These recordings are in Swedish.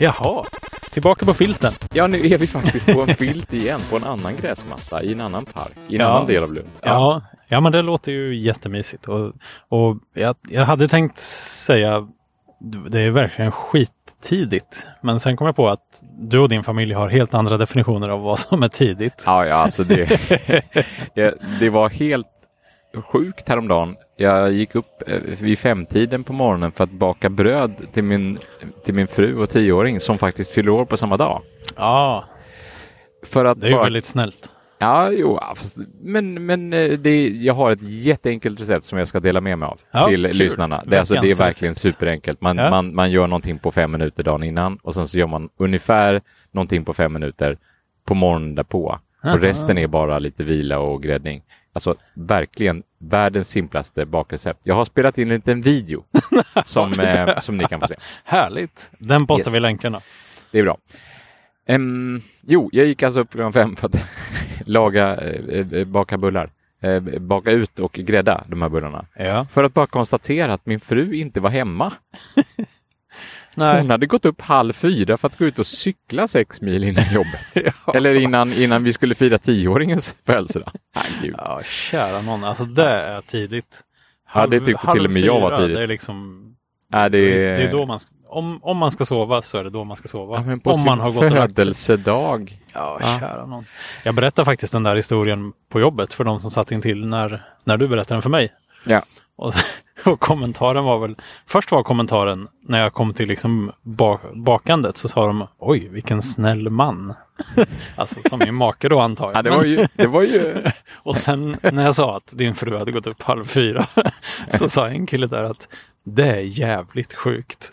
Jaha, tillbaka på filten. Ja, nu är vi faktiskt på en filt igen, på en annan gräsmatta i en annan park, i en Ja. annan del av Lund. Ja, ja men det låter ju jättemysigt. Och, och jag, jag hade tänkt säga, det är verkligen skittidigt. Men sen kom jag på att du och din familj har helt andra definitioner av vad som är tidigt. Ja, ja, alltså det, ja, det var helt sjukt häromdagen. Jag gick upp eh, vid femtiden på morgonen för att baka bröd till min, till min fru och tioåring som faktiskt fyller år på samma dag. Ja, För att det är ju bara- väldigt snällt. Ja, jo, men, men eh, det, jag har ett jätteenkelt recept som jag ska dela med mig av Ja, till kul. lyssnarna. Det, är alltså, det är verkligen recept. superenkelt. Man, Ja. man, man gör någonting på fem minuter dagen innan och sen så gör man ungefär någonting på fem minuter på morgonen därpå. Aha. Och resten är bara lite vila och gräddning. Alltså verkligen världens simplaste bakrecept. Jag har spelat in en liten video som, eh, som ni kan få se. Härligt. Den postar Yes. vi länkarna. Det är bra. Ehm, jo, jag gick alltså upp klockan fem för att laga, eh, eh, baka bullar. Eh, baka ut och grädda de här bullarna. Ja. För att bara konstatera att min fru inte var hemma. Nej. Hon hade gått upp halv fyra för att gå ut och cykla sex mil innan jobbet. Ja. Eller innan, innan vi skulle fira tioåringens födelsedag. Ja, kära någon. Alltså det är tidigt. Ja, det tyckte till och med jag var tidigt. Det är liksom... Ja, det, Det är då man, om, om man ska sova så är det då man ska sova. ja, men på om sin man har gått födelsedag. Ja, Ja. kära någon. Jag berättar faktiskt den där historien på jobbet för de som satt in till när, när du berättade den för mig. Ja. Och, och kommentaren var väl, först var kommentaren när jag kom till liksom ba, bakandet så sa de oj vilken snäll man. alltså som min make då antar jag. Ja, det var ju, det var ju Och sen när jag sa att din fru hade gått upp halv fyra så sa en kille där att det är jävligt sjukt.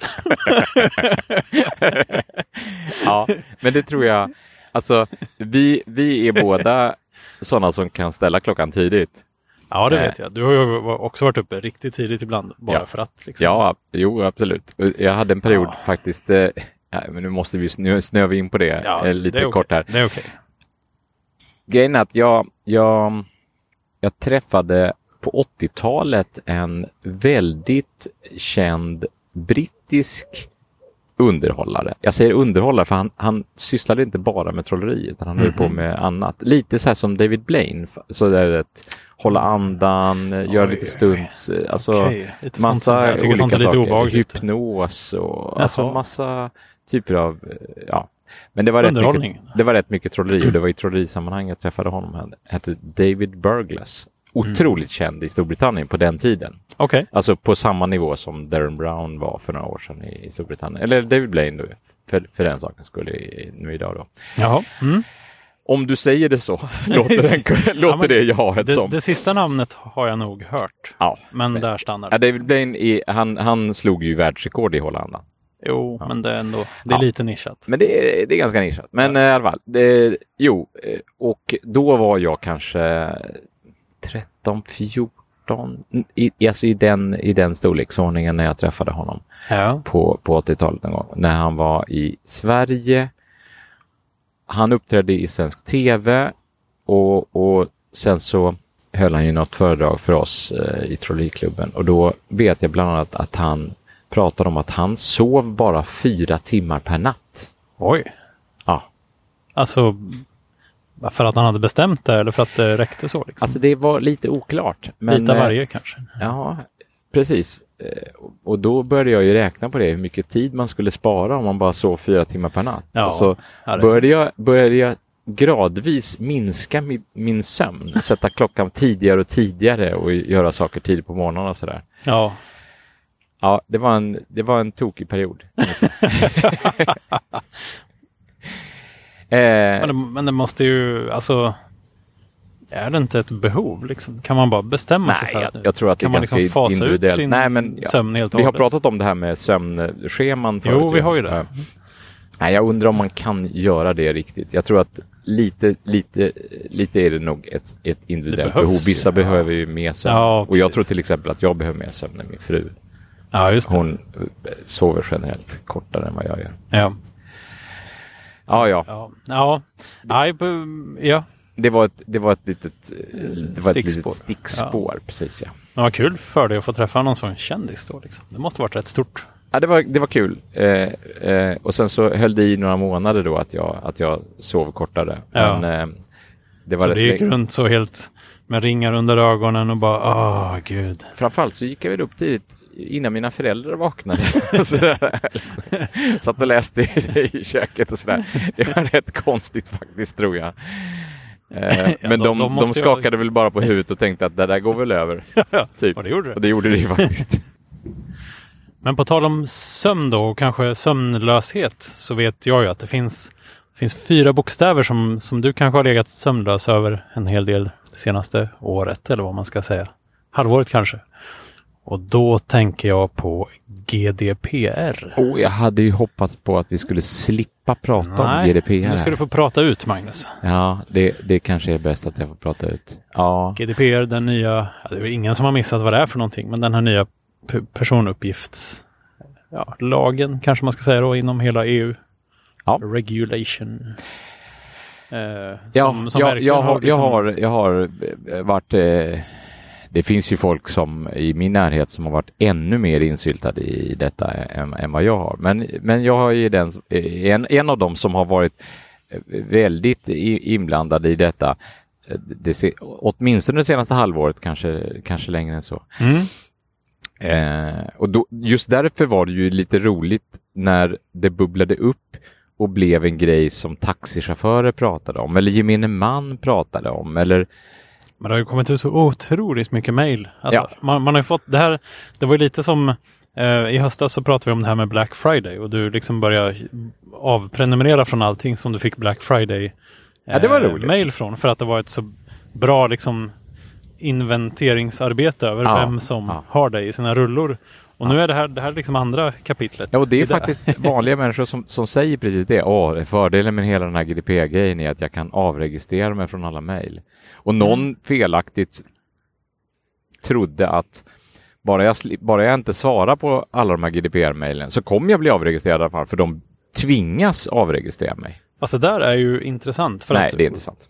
ja, men det tror jag. Alltså, vi, vi är båda sådana som kan ställa klockan tidigt. Ja, det Nej. vet jag. Du har ju också varit uppe riktigt tidigt ibland bara Ja. för att. Liksom. Ja, jo, absolut. Jag hade en period Ja. faktiskt. Eh, men nu måste vi nu snöar vi in på det Ja, eh, lite det kort här. Det är okej. Grejen är att jag, jag, jag träffade på 80-talet en väldigt känd brittisk underhållare. Jag säger underhållare för han, han sysslade inte bara med trolleri utan han höll på Mhm. med annat. Lite så här som David Blaine. Så det är ett hålla andan, eh, göra Oj, lite oj, stunts, eh, alltså Okej, lite sånt massa tycker olika sånt saker. obehagligt. Hypnos och alltså massa typer av, eh, ja. Men det var, rätt mycket, det var rätt mycket trolleri och det var i trollerisammanhang jag träffade honom. Han hette David Burglas. Otroligt känd i Storbritannien på den tiden. Okej. Alltså på samma nivå som Darren Brown var för några år sedan i i Storbritannien. Eller David Blaine då, för, för den sakens skull i- nu idag då. Jaha. Mm. Om du säger det så, låter, den, låter men det jaet Det, som. det sista namnet har jag nog hört. ja. Men Men- där stannar Ja, det. David Blaine, är, han, han slog ju världsrekord i hålla Jo, Ja. men det är ändå det är Ja. lite nischat. Men det är, det är ganska nischat. Men eh, i alla fall, det, jo, eh, och då var jag kanske 13, 14, i, alltså i den, i den storleksordningen när jag träffade honom Ja. på, på 80-talet någon gång. När han var i Sverige. Han uppträdde i svensk tv och, och sen så höll han ju något föredrag för oss eh, i Trolleriklubben och då vet jag bland annat att han pratade om att han sov bara fyra timmar per natt. Oj. Ja, Alltså, för att han hade bestämt det eller för att det räckte så? Liksom? alltså det var lite oklart. Men, Lite av eh, varje kanske? Ja, precis. Eh, Och då började jag ju räkna på det, hur mycket tid man skulle spara om man bara sov fyra timmar per natt. Ja, och så Ja, det- började jag, började jag gradvis minska min, min sömn, sätta klockan tidigare och tidigare och göra saker tidigt på morgonen och sådär. ja. Ja, det var en, det var en tokig period. eh, Men, det, men det måste ju, alltså, är det inte ett behov liksom? Kan man bara bestämma sig nej, för jag, jag tror att det är man liksom fasa ut individuellt. sin nej, men, ja, sömn helt och vi har pratat om det här med sömnscheman förut. Jo, vi har ju det. Ja. Nej, jag undrar om man kan göra det riktigt. Jag tror att lite, lite, lite är det nog ett, ett individuellt behov. ju. Vissa Ja. behöver ju mer sömn. Ja, och jag tror till exempel att jag behöver mer sömn än min fru. Ja, just det. Hon eh, sover generellt kortare än vad jag gör. Ja. Ja, ja. Ja. Ja. Bu- ja. Det var ett, det var ett litet, eh, det var ett Stickspår. litet stickspår. Precis, ja. Men vad kul för dig att få träffa någon sån kändis då. Liksom. Det måste varit rätt stort. Ja, det, var, det var kul. Eh, eh, och sen så höll det i några månader då att jag, att jag sov kortare. Ja. Men, eh, det var Så det gick helt så helt med ringar under ögonen och bara, åh gud. Framförallt så gick jag väl upp tidigt innan mina föräldrar vaknade. Och sådär. Satt och läste i, i köket och sådär. Det var rätt konstigt faktiskt tror jag. Eh, Ja, men de- de, de skakade väl bara på huvudet och tänkte att det där går väl över. Typ. Och det gjorde det. Och det gjorde det ju faktiskt. Men på tal om sömn då och kanske sömnlöshet så vet jag ju att det finns, finns fyra bokstäver som, som du kanske har legat sömnlös över en hel del det senaste året eller vad man ska säga. Halvåret kanske. Och då tänker jag på GDPR. Oh, jag hade ju hoppats på att vi skulle slippa prata om GDPR. nu ska du få prata ut Magnus. Ja, det, det kanske är bäst att jag får prata ut. Ja, GDPR, den nya, det är väl ingen som har missat vad det är för någonting, men den här nya p- personuppgifts, ja, lagen kanske man ska säga då inom hela EU. Ja. Regulation. Eh, ja som, som jag, jag, har, jag, liksom- har, jag har eh, varit... Eh, det finns ju folk som i min närhet som har varit ännu mer insyltade i detta än, än vad jag har. Men, men jag har ju den, en, en av dem som har varit eh, väldigt inblandad i detta. eh, Det, se- åtminstone det senaste halvåret, kanske, kanske längre än så. Mm. Eh, och då, just därför var det ju lite roligt när det bubblade upp och blev en grej som taxichaufförer pratade om eller gemene man pratade om eller Men det har ju kommit ut så otroligt mycket mejl. Alltså, Ja. man, man har fått det här. Det var ju lite som eh, i höstas så pratade vi om det här med Black Friday och du liksom började avprenumerera från allting som du fick Black Friday Ja, det var roligt. mejl från för att det var ett så bra liksom inventeringsarbete över Ja, vem som har det i sina rullor. Och nu är det här, det här liksom andra kapitlet. Ja, och det är faktiskt vanliga människor som, som säger precis det. Åh, fördelen med hela den här GDPR-grejen är att jag kan avregistrera mig från alla mejl. Och någon Mm. felaktigt trodde att bara jag, bara jag inte svarar på alla de här GDPR-mejlen så kommer jag bli avregistrerad i alla fall, för de tvingas avregistrera mig. Fast det där är ju intressant. För Nej, att, det är inte sant.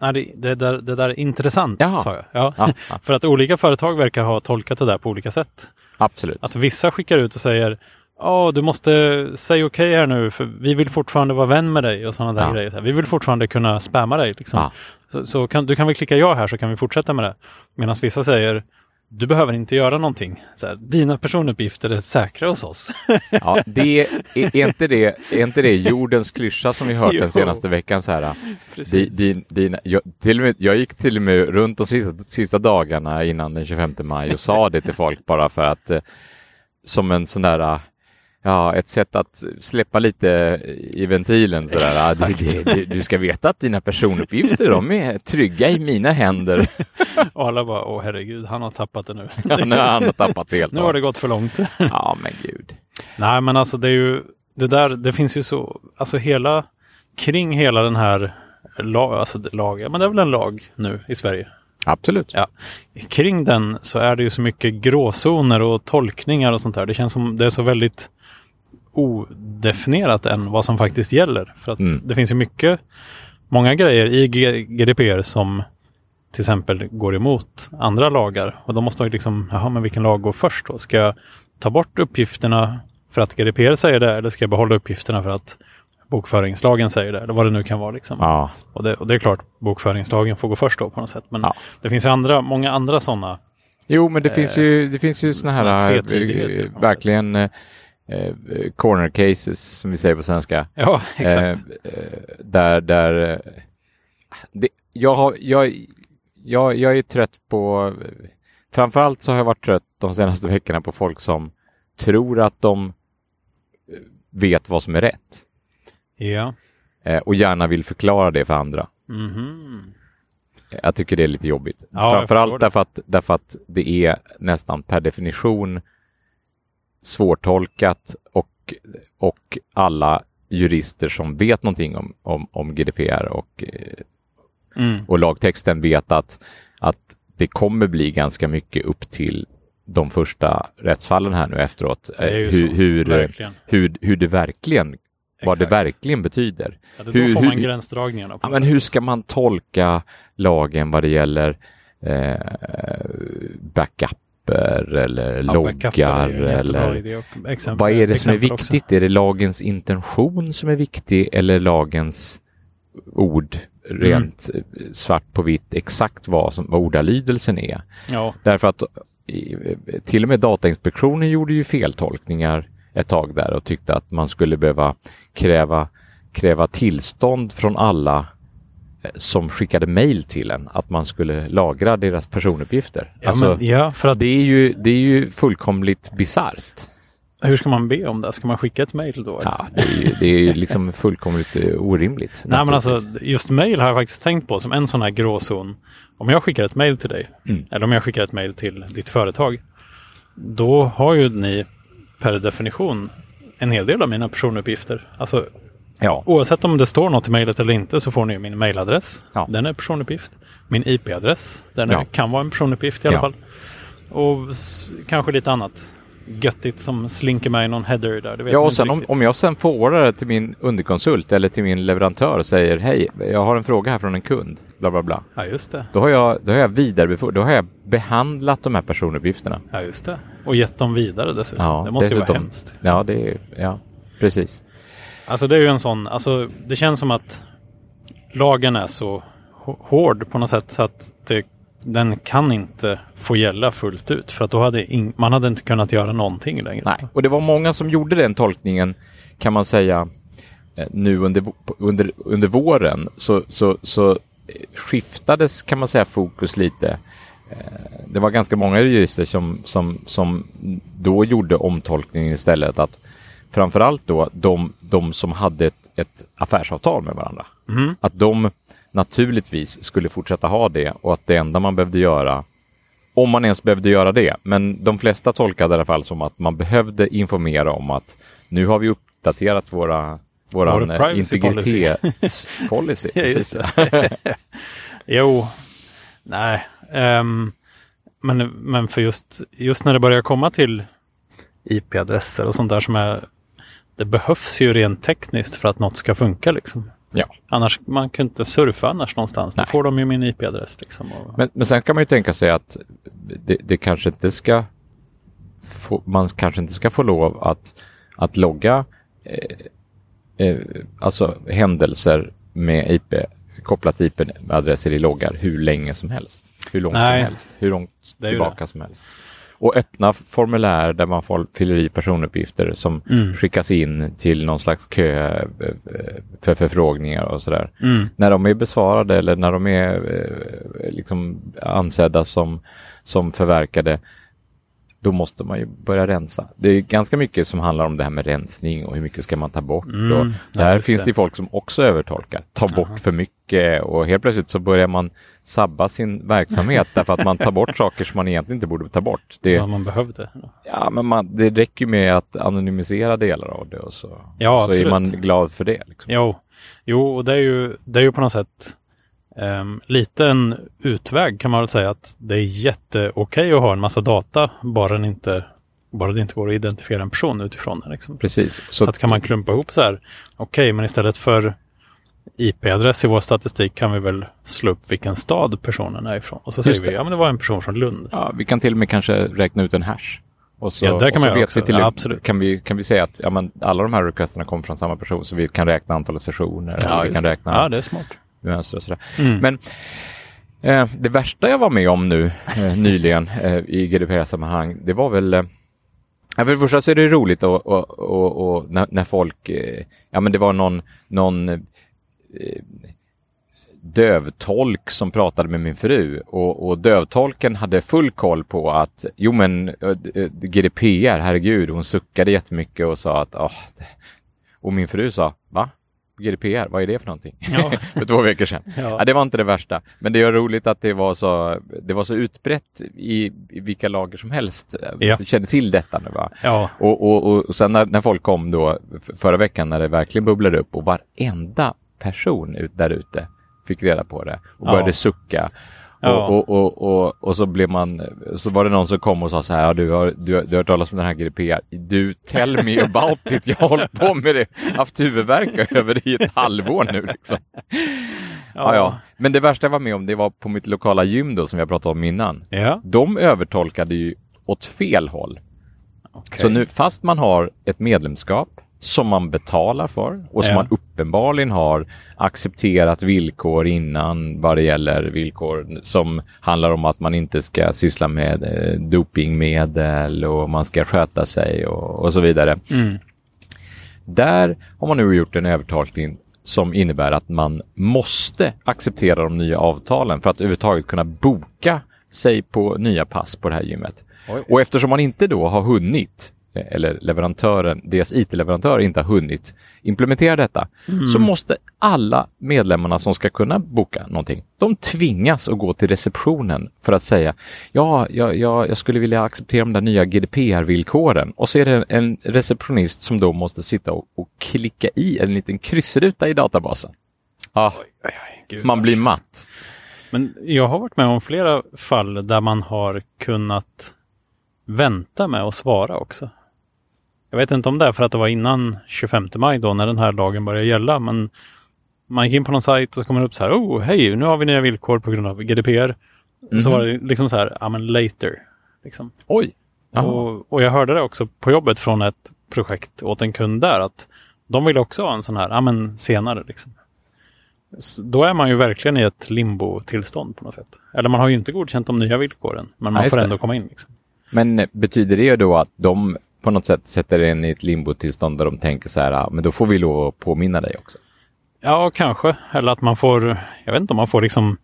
Nej, det, det, där, det där är intressant, Jaha. sa jag. Ja. Ja, ja, För att olika företag verkar ha tolkat det där på olika sätt. Absolut. Att vissa skickar ut och säger Ja, du måste säga okej här nu för vi vill fortfarande vara vän med dig och sådana där Ja. grejer. Vi vill fortfarande kunna spamma dig. Liksom. Ja. Så, så kan, du kan väl klicka ja här så kan vi fortsätta med det. Medan vissa säger du behöver inte göra någonting. Så här, Dina personuppgifter är säkra hos oss. Ja, det är, är, inte det, är inte det jordens klyscha som vi hört Jo. den senaste veckan? Så här, di, Precis. din, din, jag, till med, jag gick till och med runt de sista, sista dagarna innan den 25 maj och sa det till folk bara för att eh, som en sån där Ja, ett sätt att släppa lite i ventilen sådär. Det, det, du ska veta att dina personuppgifter, de är trygga i mina händer. Och alla bara, åh herregud, han har tappat det nu. Ja, nu har han tappat det helt. nu har det gått för långt. Ja, men gud. Nej, men alltså det är ju det där. Det finns ju så, alltså hela kring hela den här lag, alltså lag, men det är väl en lag nu i Sverige. Absolut. Ja. Kring den så är det ju så mycket gråzoner och tolkningar och sånt där. Det känns som det är så väldigt odefinierat än vad som faktiskt gäller. För att Mm. det finns ju mycket, många grejer i GDPR som till exempel går emot andra lagar. Och då måste man ju liksom, jaha men vilken lag går först då? Ska jag ta bort uppgifterna för att GDPR säger det eller ska jag behålla uppgifterna för att bokföringslagen säger det? Eller vad det nu kan vara liksom. Ja, Och, det, och det är klart, bokföringslagen får gå först då på något sätt. Men Ja. det finns ju andra, många andra sådana. Jo, men det finns ju, det finns ju såna här eh, verkligen eh, eh, corner cases som vi säger på svenska. Ja, exakt. Eh, eh, där, där eh, det, jag, har, jag, jag, jag är trött på, framförallt så har jag varit trött de senaste veckorna på folk som tror att de eh, vet vad som är rätt ja. och gärna vill förklara det för andra. Mhm. Jag tycker det är lite jobbigt. Ja, Framförallt därför att, därför att det är nästan per definition svårtolkat och, och alla jurister som vet någonting om, om, om GDPR och, eh, Mm. och lagtexten vet att, att det kommer bli ganska mycket upp till de första rättsfallen här nu efteråt. Eh, så. hur, hur, Verkligen. hur, hur det verkligen, vad det verkligen betyder. Ja, det, hur- då får man hur- gränsdragningarna. Ja, men hur ska man tolka lagen vad det gäller eh, backup eller Ja, loggar är eller exempel- vad är det som är exempel också. viktigt? Är det lagens intention som är viktig eller lagens ord rent Mm. eh, svart på vitt exakt vad, som, vad ordalydelsen är? Ja, Därför att i- till och med Datainspektionen gjorde ju feltolkningar ett tag där och tyckte att man skulle behöva kräva, kräva tillstånd från alla eh, som skickade mejl till en att man skulle lagra deras personuppgifter. ja, alltså, men, ja för att det, är ju, det är ju fullkomligt bisarrt. hur ska man be om det? Ska man skicka ett mejl då? Ja, det är ju, det är ju liksom fullkomligt eh, orimligt. Nej men alltså just mejl har jag faktiskt tänkt på som en sån här gråzon. Om jag skickar ett mejl till dig Mm. eller om jag skickar ett mejl till ditt företag. Då har ju ni per definition en hel del av mina personuppgifter. Alltså Ja, oavsett om det står något i mejlet eller inte så får ni min mejladress. Ja. Den är personuppgift. Min IP-adress. Den Ja. är, kan vara en personuppgift i alla Ja. fall. Och s- kanske lite annat göttigt som slinker med i någon header där. Det vet ja och sen om, om jag sen forwardar det till min underkonsult eller till min leverantör och säger hej, jag har en fråga här från en kund, bla bla bla. Ja just det. Då har jag, då har jag vidarebefordrat, då har jag behandlat de här personuppgifterna. Ja just det. Och gett dem vidare dessutom. Ja, det måste ju vara dessutom. hemskt. Ja, det är, ja, precis. Alltså det är ju en sån, alltså det känns som att lagen är så hård på något sätt så att det, den kan inte få gälla fullt ut för att då hade in, man hade inte kunnat göra någonting längre. Nej, och det var många som gjorde den tolkningen kan man säga eh, nu under, under, under våren så, så, så eh, skiftades kan man säga fokus lite. Eh, det var ganska många jurister som, som, som då gjorde omtolkningen istället att framförallt då de, de som hade ett, ett affärsavtal med varandra. Mhm. Att de naturligtvis skulle fortsätta ha det och att det enda man behövde göra om man ens behövde göra det. Men de flesta tolkade det i alla fall som att man behövde informera om att nu har vi uppdaterat våra våran Vår integritetspolicy. Ja. Jo, nej. ehm, men, men för just, just när det börjar komma till IP-adresser och sånt där som är det behövs ju rent tekniskt för att något ska funka liksom. Ja. Annars, man kan inte surfa annars någonstans. Då Nej. får de ju min IP-adress liksom. Och, Men, men sen kan man ju tänka sig att det, det kanske inte ska få, man kanske inte ska få lov att, att logga eh, eh, alltså händelser med IP kopplat till IP-adresser i loggar hur länge som helst. Hur långt Nej. som helst. Hur långt tillbaka som helst. Och öppna formulär där man får, fyller i personuppgifter som Mm. skickas in till någon slags kö eh, för förfrågningar och sådär Mm. när de är besvarade eller när de är eh, liksom ansedda som, som förverkade, då måste man ju börja rensa. Det är ganska mycket som handlar om det här med rensning och hur mycket ska man ta bort. Mm, Och ja, där just finns det. det folk som också övertolkar, tar bort Aha. för mycket och helt plötsligt så börjar man sabba sin verksamhet därför att man tar bort saker som man egentligen inte borde ta bort. Det, Som man behövde. ja, men man, det räcker ju med att anonymisera delar av det och så, Ja, så är man glad för det. Liksom. Jo, jo och det är ju, det är ju på något sätt ehm, lite en utväg kan man väl säga att det är jätteokej att ha en massa data bara, den inte, bara det inte går att identifiera en person utifrån den. Liksom. Precis. Så, att kan man klumpa ihop så här, okej, men istället för IP-adress i vår statistik kan vi väl slå upp vilken stad personen är ifrån. Och så säger vi, det. ja men det var en person från Lund. Ja, vi kan till och med kanske räkna ut en hash. Och så, Ja, där kan så man göra också. vi till, Ja. Kan, vi, kan vi säga att ja, men alla de här requesterna kommer från samma person så vi kan räkna antalet sessioner. eller vi kan det. räkna ja, det är smart. Mönster och sådär. Mm. Men eh, det värsta jag var med om nu eh, nyligen eh, i GDPR-sammanhang, det var väl eh, Ja, för det första så är det roligt och, och, och, och när, när folk, eh, ja men det var någon, någon eh, dövtolk som pratade med min fru och, och dövtolken hade full koll på att jo men GDPR, herregud, hon suckade jättemycket och sa att det... och min fru sa va? GDPR, vad är det för någonting? Ja. för två veckor sedan. Ja. Ja, det var inte det värsta, men det är roligt att det var så, det var så utbrett i, i vilka lager som helst. Ja. Du kände till detta nu va? ja, Och, och, och sen när, när folk kom då förra veckan när det verkligen bubblade upp och varenda person ut, där ute fick reda på det och Ja. började sucka. Ja. Och, och, och, och, så blev man, så var det någon som kom och sa så här, "Ja, du har, du, har- du har hört talas om den här GDPR. Du, tell me about it. Jag har hållit på med det, haft huvudvärk över det i ett halvår nu liksom. Ja, ja. Men det värsta jag var med om, det var på mitt lokala gym då som jag pratade om innan. Ja. De övertolkade ju åt fel håll. Okej. Så nu, fast man har ett medlemskap som man betalar för och som Ja. man uppenbarligen har accepterat villkor innan vad det gäller villkor som handlar om att man inte ska syssla med eh, dopingmedel och man ska sköta sig och, och så vidare. Mm. Där har man nu gjort en övertolkning som innebär att man måste acceptera de nya avtalen för att överhuvudtaget kunna boka sig på nya pass på det här gymmet. Oj. Och eftersom man inte då har hunnit, eller leverantören, deras IT-leverantör inte har hunnit implementera detta, så måste alla medlemmarna som ska kunna boka någonting, de tvingas att gå till receptionen för att säga ja, jag, jag, jag skulle vilja acceptera de där nya GDPR-villkoren. Och så är det en receptionist som då måste sitta och, och klicka i en liten kryssruta i databasen. Ah, Oj, oj, gud, man blir matt. Men jag har varit med om flera fall där man har kunnat vänta med att svara också. Jag vet inte om det är för att det var innan 25 maj då när den här lagen började gälla, men man gick in på någon sajt och så kommer det upp så här, oh hej, nu har vi nya villkor på grund av GDPR. Så Mhm. var det liksom så här, ja men later. Liksom. Oj! Och, och jag hörde det också på jobbet från ett projekt åt en kund där, att de vill också ha en sån här, ja men senare liksom. Så då är man ju verkligen i ett limbo-tillstånd på något sätt. Eller man har ju inte godkänt de nya villkoren, men Ja, man just får det. ändå komma in. Liksom. Men betyder det då att de på något sätt sätter en i ett limbo-tillstånd där de tänker så här, ah, men då får vi lov att påminna dig också? Ja, kanske. Eller att man får, jag vet inte om man får liksom,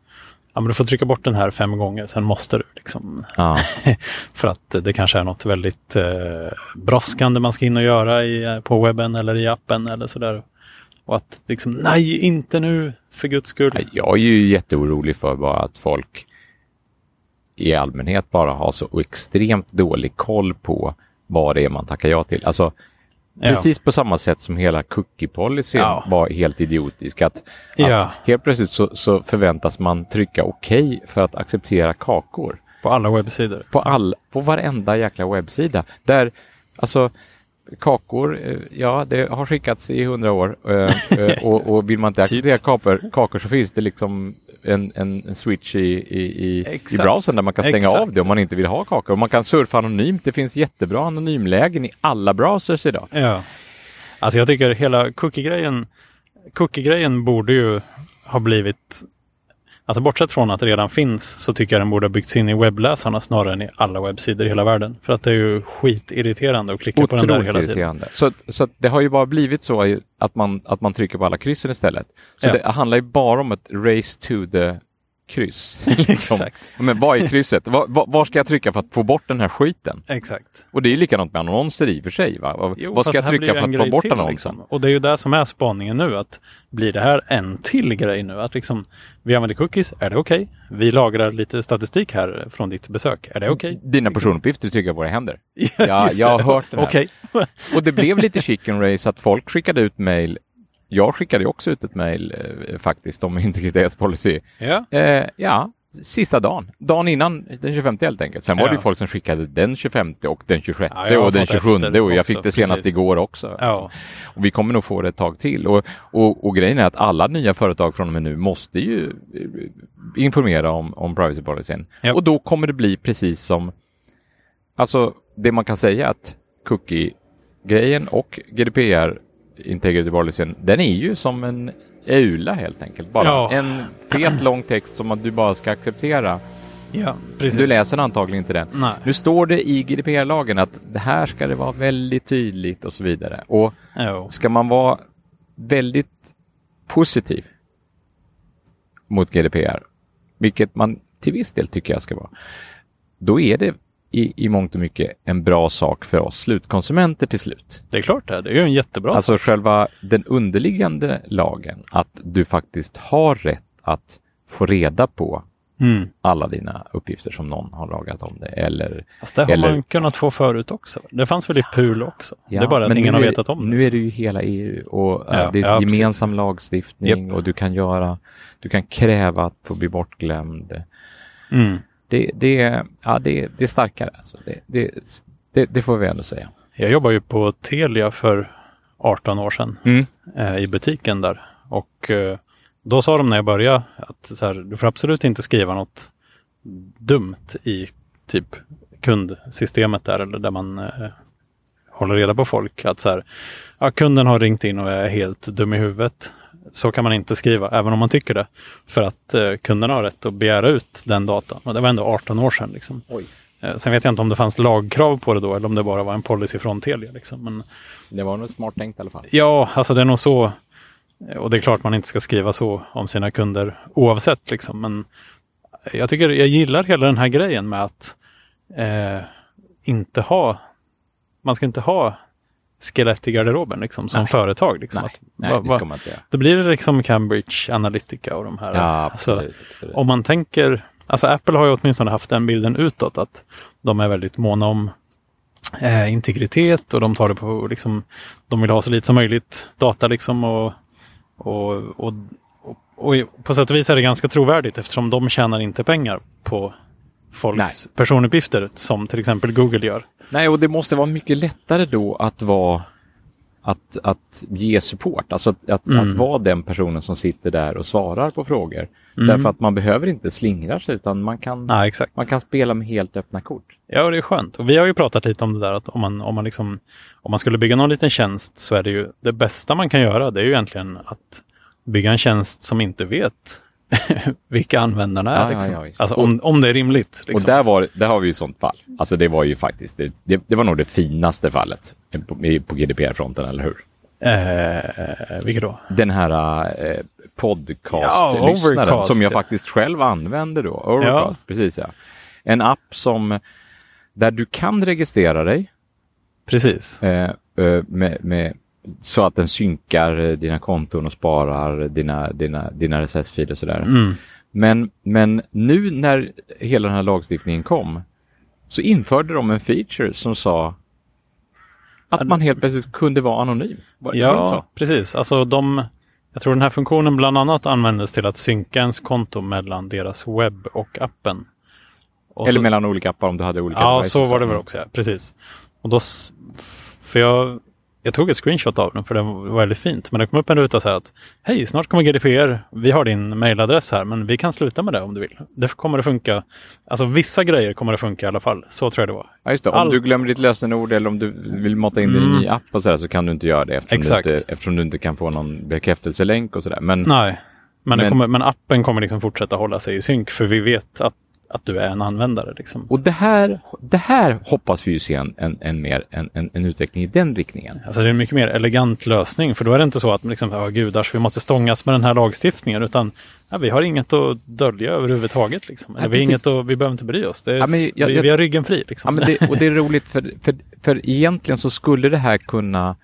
ja men du får trycka bort den här fem gånger, sen måste du liksom. Ja, För att det kanske är något väldigt eh, brådskande man ska in och göra i, eh, på webben eller i appen eller sådär. Och att liksom, nej, inte nu, för guds skull. Jag är ju jätteorolig för bara att folk i allmänhet bara har så extremt dålig koll på vad det är man tackar ja till. Alltså, Ja. precis på samma sätt som hela cookie-policyn Ja. var helt idiotisk. Att, Ja. att helt plötsligt så, så förväntas man trycka okej för att acceptera kakor. På alla webbsidor. På, all, på varenda jäkla webbsida. Där, alltså, kakor, eh, ja, det har skickats i hundra år. eh, eh, och, och vill man inte Typ. acceptera kakor, kakor så finns det liksom en, en, en switch i, i, i, i browsern där man kan stänga Exakt. av det om man inte vill ha kakor. Och man kan surfa anonymt. Det finns jättebra anonymlägen i alla browsers idag. Ja. Alltså jag tycker hela cookie-grejen, cookie-grejen borde ju ha blivit, alltså bortsett från att det redan finns, så tycker jag den borde ha byggts in i webbläsarna snarare än i alla webbsidor i hela världen. För att det är ju skitirriterande att klicka på den där Otroligt hela tiden. irriterande. Så, så att det har ju bara blivit så att man, att man trycker på alla kryssen istället. Så Ja. det handlar ju bara om ett race to the kryss. liksom. Exakt. Men vad är krysset? Var, var, var ska jag trycka för att få bort den här skiten? Exakt. Och det är ju likadant med annonser i och för sig. Va? Vad- Jo, vad ska jag trycka det för att få bort till, annonsen? Liksom. Och det är ju det som är spaningen nu. att Blir det här en till grej nu? Att liksom, vi använder cookies, är det okej? Vi lagrar lite statistik här från ditt besök, är det okej? Dina personuppgifter trycker jag på våra händer. Ja, jag har det. hört här. Okej. Och det blev lite chicken race att folk skickade ut mejl. Jag skickade också ut ett mejl eh, faktiskt om integritetspolicy. Ja. Eh, ja, sista dagen. Dagen innan den 25 helt enkelt. Sen var det ju Ja. folk som skickade den 25 och den 26 Ja, och den fått 27 efter och jag också, fick det senast precis. igår också. Ja. Och vi kommer nog få det ett tag till. Och, och, och grejen är att alla nya företag från och med nu måste ju eh, informera om, om privacy policyn. Ja. Och då kommer det bli precis som, alltså det man kan säga att cookie-grejen och GDPR integrity policyn, den är ju som en EULA helt enkelt. Bara Ja. en fet lång text som du bara ska acceptera. ja, precis. Du läser antagligen inte den. Nej. Nu står det i GDPR-lagen att det här ska det vara väldigt tydligt och så vidare. Och Jo. ska man vara väldigt positiv mot GDPR, vilket man till viss del tycker jag ska vara, då är det i, i mångt och mycket en bra sak för oss slutkonsumenter till slut. Det är klart det. Det är ju en jättebra alltså sak. själva den underliggande lagen, att du faktiskt har rätt att få reda på Mm. alla dina uppgifter som någon har lagat om det. Eller, Fast det har Eller- man kunnat få förut också. Det fanns väl i PUL också. det är bara att ingen nu har vetat om Nu det. är det ju hela EU och Ja, det är ja, gemensam lagstiftning Japp. och du kan göra, du kan kräva att få bli bortglömd. Mm. Det, det, ja, det, det är starkare. Alltså. Det, det, det, får vi ändå säga. Jag jobbar ju på Telia för 18 år sedan Mm. eh, i butiken där. Och eh, då sa de när jag började att så här, du får absolut inte skriva något dumt i typ kundsystemet där, eller där man eh, håller reda på folk. Att så här, ja, kunden har ringt in och är helt dum i huvudet. Så kan man inte skriva, även om man tycker det. För att eh, kunderna har rätt att begära ut den datan. Och det var ändå 18 år sedan. Liksom. Oj. Eh, sen vet jag inte om det fanns lagkrav på det då eller om det bara var en policy från Telia. Liksom. Men, Det var nog smart tänkt i alla fall. ja, alltså det är nog så. Och det är klart man inte ska skriva så om sina kunder oavsett. Liksom. Men jag tycker jag gillar hela den här grejen med att eh, inte ha, man ska inte ha skelett i garderoben liksom, som Nej. företag. Liksom. Nej, Att, nej va- det va- ska man inte göra. då blir det liksom Cambridge Analytica och de här. Ja, alltså, absolut. om man tänker, alltså Apple har ju åtminstone haft den bilden utåt att de är väldigt måna om eh, integritet och de tar det på, liksom, de vill ha så lite som möjligt data liksom och, och, och, och, och på sätt och vis är det ganska trovärdigt eftersom de tjänar inte pengar på folks personuppgifter som till exempel Google gör. Nej, och det måste vara mycket lättare då att vara att, att ge support, alltså att, att, Mm. att vara den personen som sitter där och svarar på frågor. Mm. Därför att man behöver inte slingra sig utan man kan, Ja, man kan spela med helt öppna kort. Ja, och det är skönt. Och vi har ju pratat lite om det där att om man, om man, liksom, om man skulle bygga någon liten tjänst så är det ju det bästa man kan göra. Det är ju egentligen att bygga en tjänst som inte vet vilka användarna är. Ja, ja, liksom. ja, alltså om, om det är rimligt. Liksom. Och där, var, där har vi ju sånt fall. Alltså det var ju faktiskt, det, det, det var nog det finaste fallet på, på GDPR-fronten, eller hur? eh, vilket då? Den här eh, Ja, podcast-lyssnaren Overcast, som jag ja. faktiskt själv använder då. Overcast, precis ja. En app som, där du kan registrera dig Precis. eh, eh, med, med, så att den synkar eh, dina konton och sparar dina, dina, dina RSS-filer och sådär. Mm. Men, men nu när hela den här lagstiftningen kom så införde de en feature som sa att man helt plötsligt kunde vara anonym. Var, var Ja, så? precis. Alltså de, jag tror den här funktionen bland annat användes till att synka ens konto mellan deras webb och appen. Och Eller så- mellan olika appar om du hade olika Ja, så var det väl också. Ja. Precis. Och då, för jag, jag tog ett screenshot av den för det var väldigt fint. Men det kom upp en ruta så här att Hej, snart kommer GDPR. Vi har din mailadress här, men vi kan sluta med det om du vill. Det kommer att funka. Alltså vissa grejer kommer att funka i alla fall. Så tror jag det var. Ja, just det. Om Allt- du glömmer ditt lösenord eller om du vill mata in din Mm. ny app och sådär så kan du inte göra det eftersom, Exakt. Du, inte, eftersom du inte kan få någon bekräftelselänk och sådär. Men Nej, men, Men- kommer, men appen kommer liksom fortsätta hålla sig i synk för vi vet att, att du är en användare. Liksom. och det här, det här hoppas vi ju se en, en, en, mer, en, en, en utveckling i den riktningen. Alltså det är en mycket mer elegant lösning för då är det inte så att liksom, ja, gudars, vi måste stångas med den här lagstiftningen utan ja, vi har inget att dölja överhuvudtaget. Liksom. Eller, vi, har inget att, vi behöver inte bry oss. Är, Ja, men jag- vi, jag- vi har ryggen fri. Liksom. Ja, det, och det är roligt för, för, för egentligen så skulle det här kunna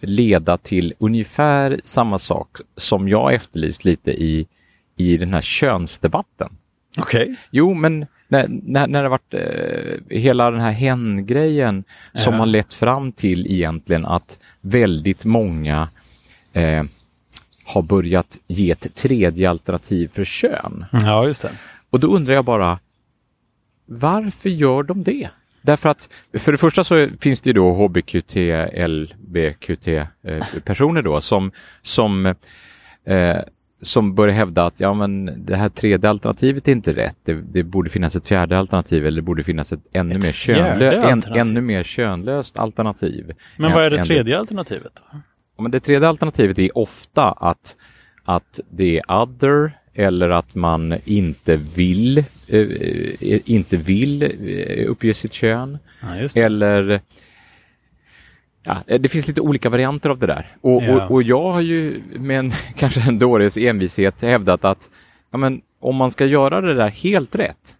leda till ungefär samma sak som jag efterlyst lite i, i den här könsdebatten. Okej. Jo, men när, när, när det varit eh, hela den här hen-grejen som Ja. har lett fram till egentligen att väldigt många eh, har börjat ge ett tredje alternativ för kön. Ja, just det. Och då undrar jag bara, varför gör de det? Därför att för det första så finns det ju då HBQT, LBQT eh, då som, som, eh, som börjar hävda att ja, men det här tredje alternativet är inte rätt. Det, det borde finnas ett fjärde alternativ eller det borde finnas ett ännu, Ett mer, könlö- en, ännu mer könlöst alternativ. Men än- vad är det tredje alternativet? Då? Ja, men det tredje alternativet är ofta att, att det är other eller att man inte vill, eh, eh, inte vill eh, uppge sitt kön. Ja. Eller Ja, det finns lite olika varianter av det där. Och, Ja. och, och jag har ju med en, kanske en dåres envishet hävdat att ja, men, om man ska göra det där helt rätt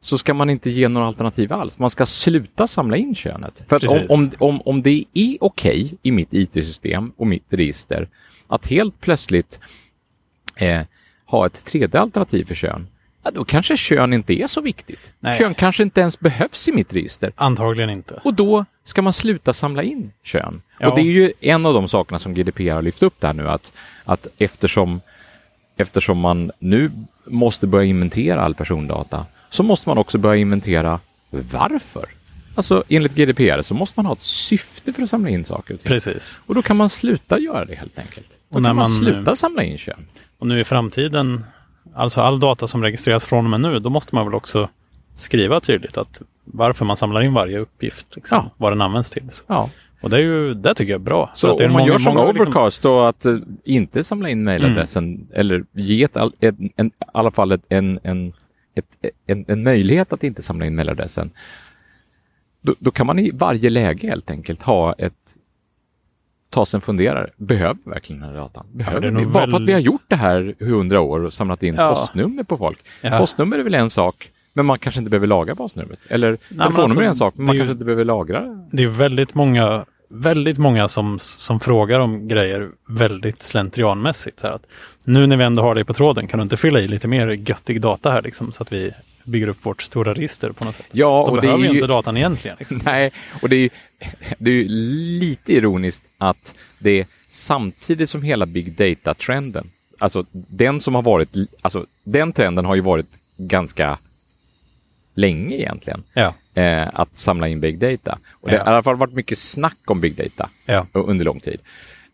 så ska man inte ge några alternativ alls. Man ska sluta samla in könet. För om, om, om, om det är okej i mitt IT-system och mitt register att helt plötsligt eh, ha ett tredje alternativ för kön, ja, då kanske kön inte är så viktigt. Nej. Kön kanske inte ens behövs i mitt register. Antagligen inte. Och då ska man sluta samla in kön. Ja. Och det är ju en av de sakerna som GDPR har lyft upp där nu att, att eftersom, eftersom man nu måste börja inventera all persondata så måste man också börja inventera varför. Alltså enligt GDPR så måste man ha ett syfte för att samla in saker och ting. Precis. Och då kan man sluta göra det helt enkelt. Då Och när kan man, man, sluta samla in kön. Och nu i framtiden, alltså all data som registreras från och med nu, då måste man väl också skriva tydligt att varför man samlar in varje uppgift, liksom, Ja. vad den används till. Så. Ja. Och det är ju, det tycker jag är bra. Så om man många- gör som många liksom- Overcast då att eh, inte samla in mejladressen eller ge ett, all- en, en, i alla fall ett, en, en, ett, en, en möjlighet att inte samla in mejladressen. Då, då kan man i varje läge helt enkelt ha ett ta sig en funderare. Behöver vi verkligen den här datan? Behöver det är vi? Bara för att vi har väldigt- gjort det här i hundra år och samlat in Ja. postnummer på folk. Ja. Postnummer är väl en sak, men man kanske inte behöver lagra postnumret. Eller men telefonnummer alltså, är en sak, men man ju- kanske inte behöver lagra det. Det är väldigt många, väldigt många som, som frågar om grejer väldigt slentrianmässigt. Så här att, nu när vi ändå har dig på tråden, kan du inte fylla i lite mer göttig data här liksom, så att vi bygger upp vårt stora register på något sätt? Ja, Då och det behöver ju inte datan egentligen. Liksom. Nej, och det är ju det är ju lite ironiskt att det är samtidigt som hela big data-trenden, alltså den som har varit, alltså den trenden har ju varit ganska länge egentligen, Ja, eh, att samla in big data. Och det Ja. har i alla fall varit mycket snack om big data ja, under lång tid.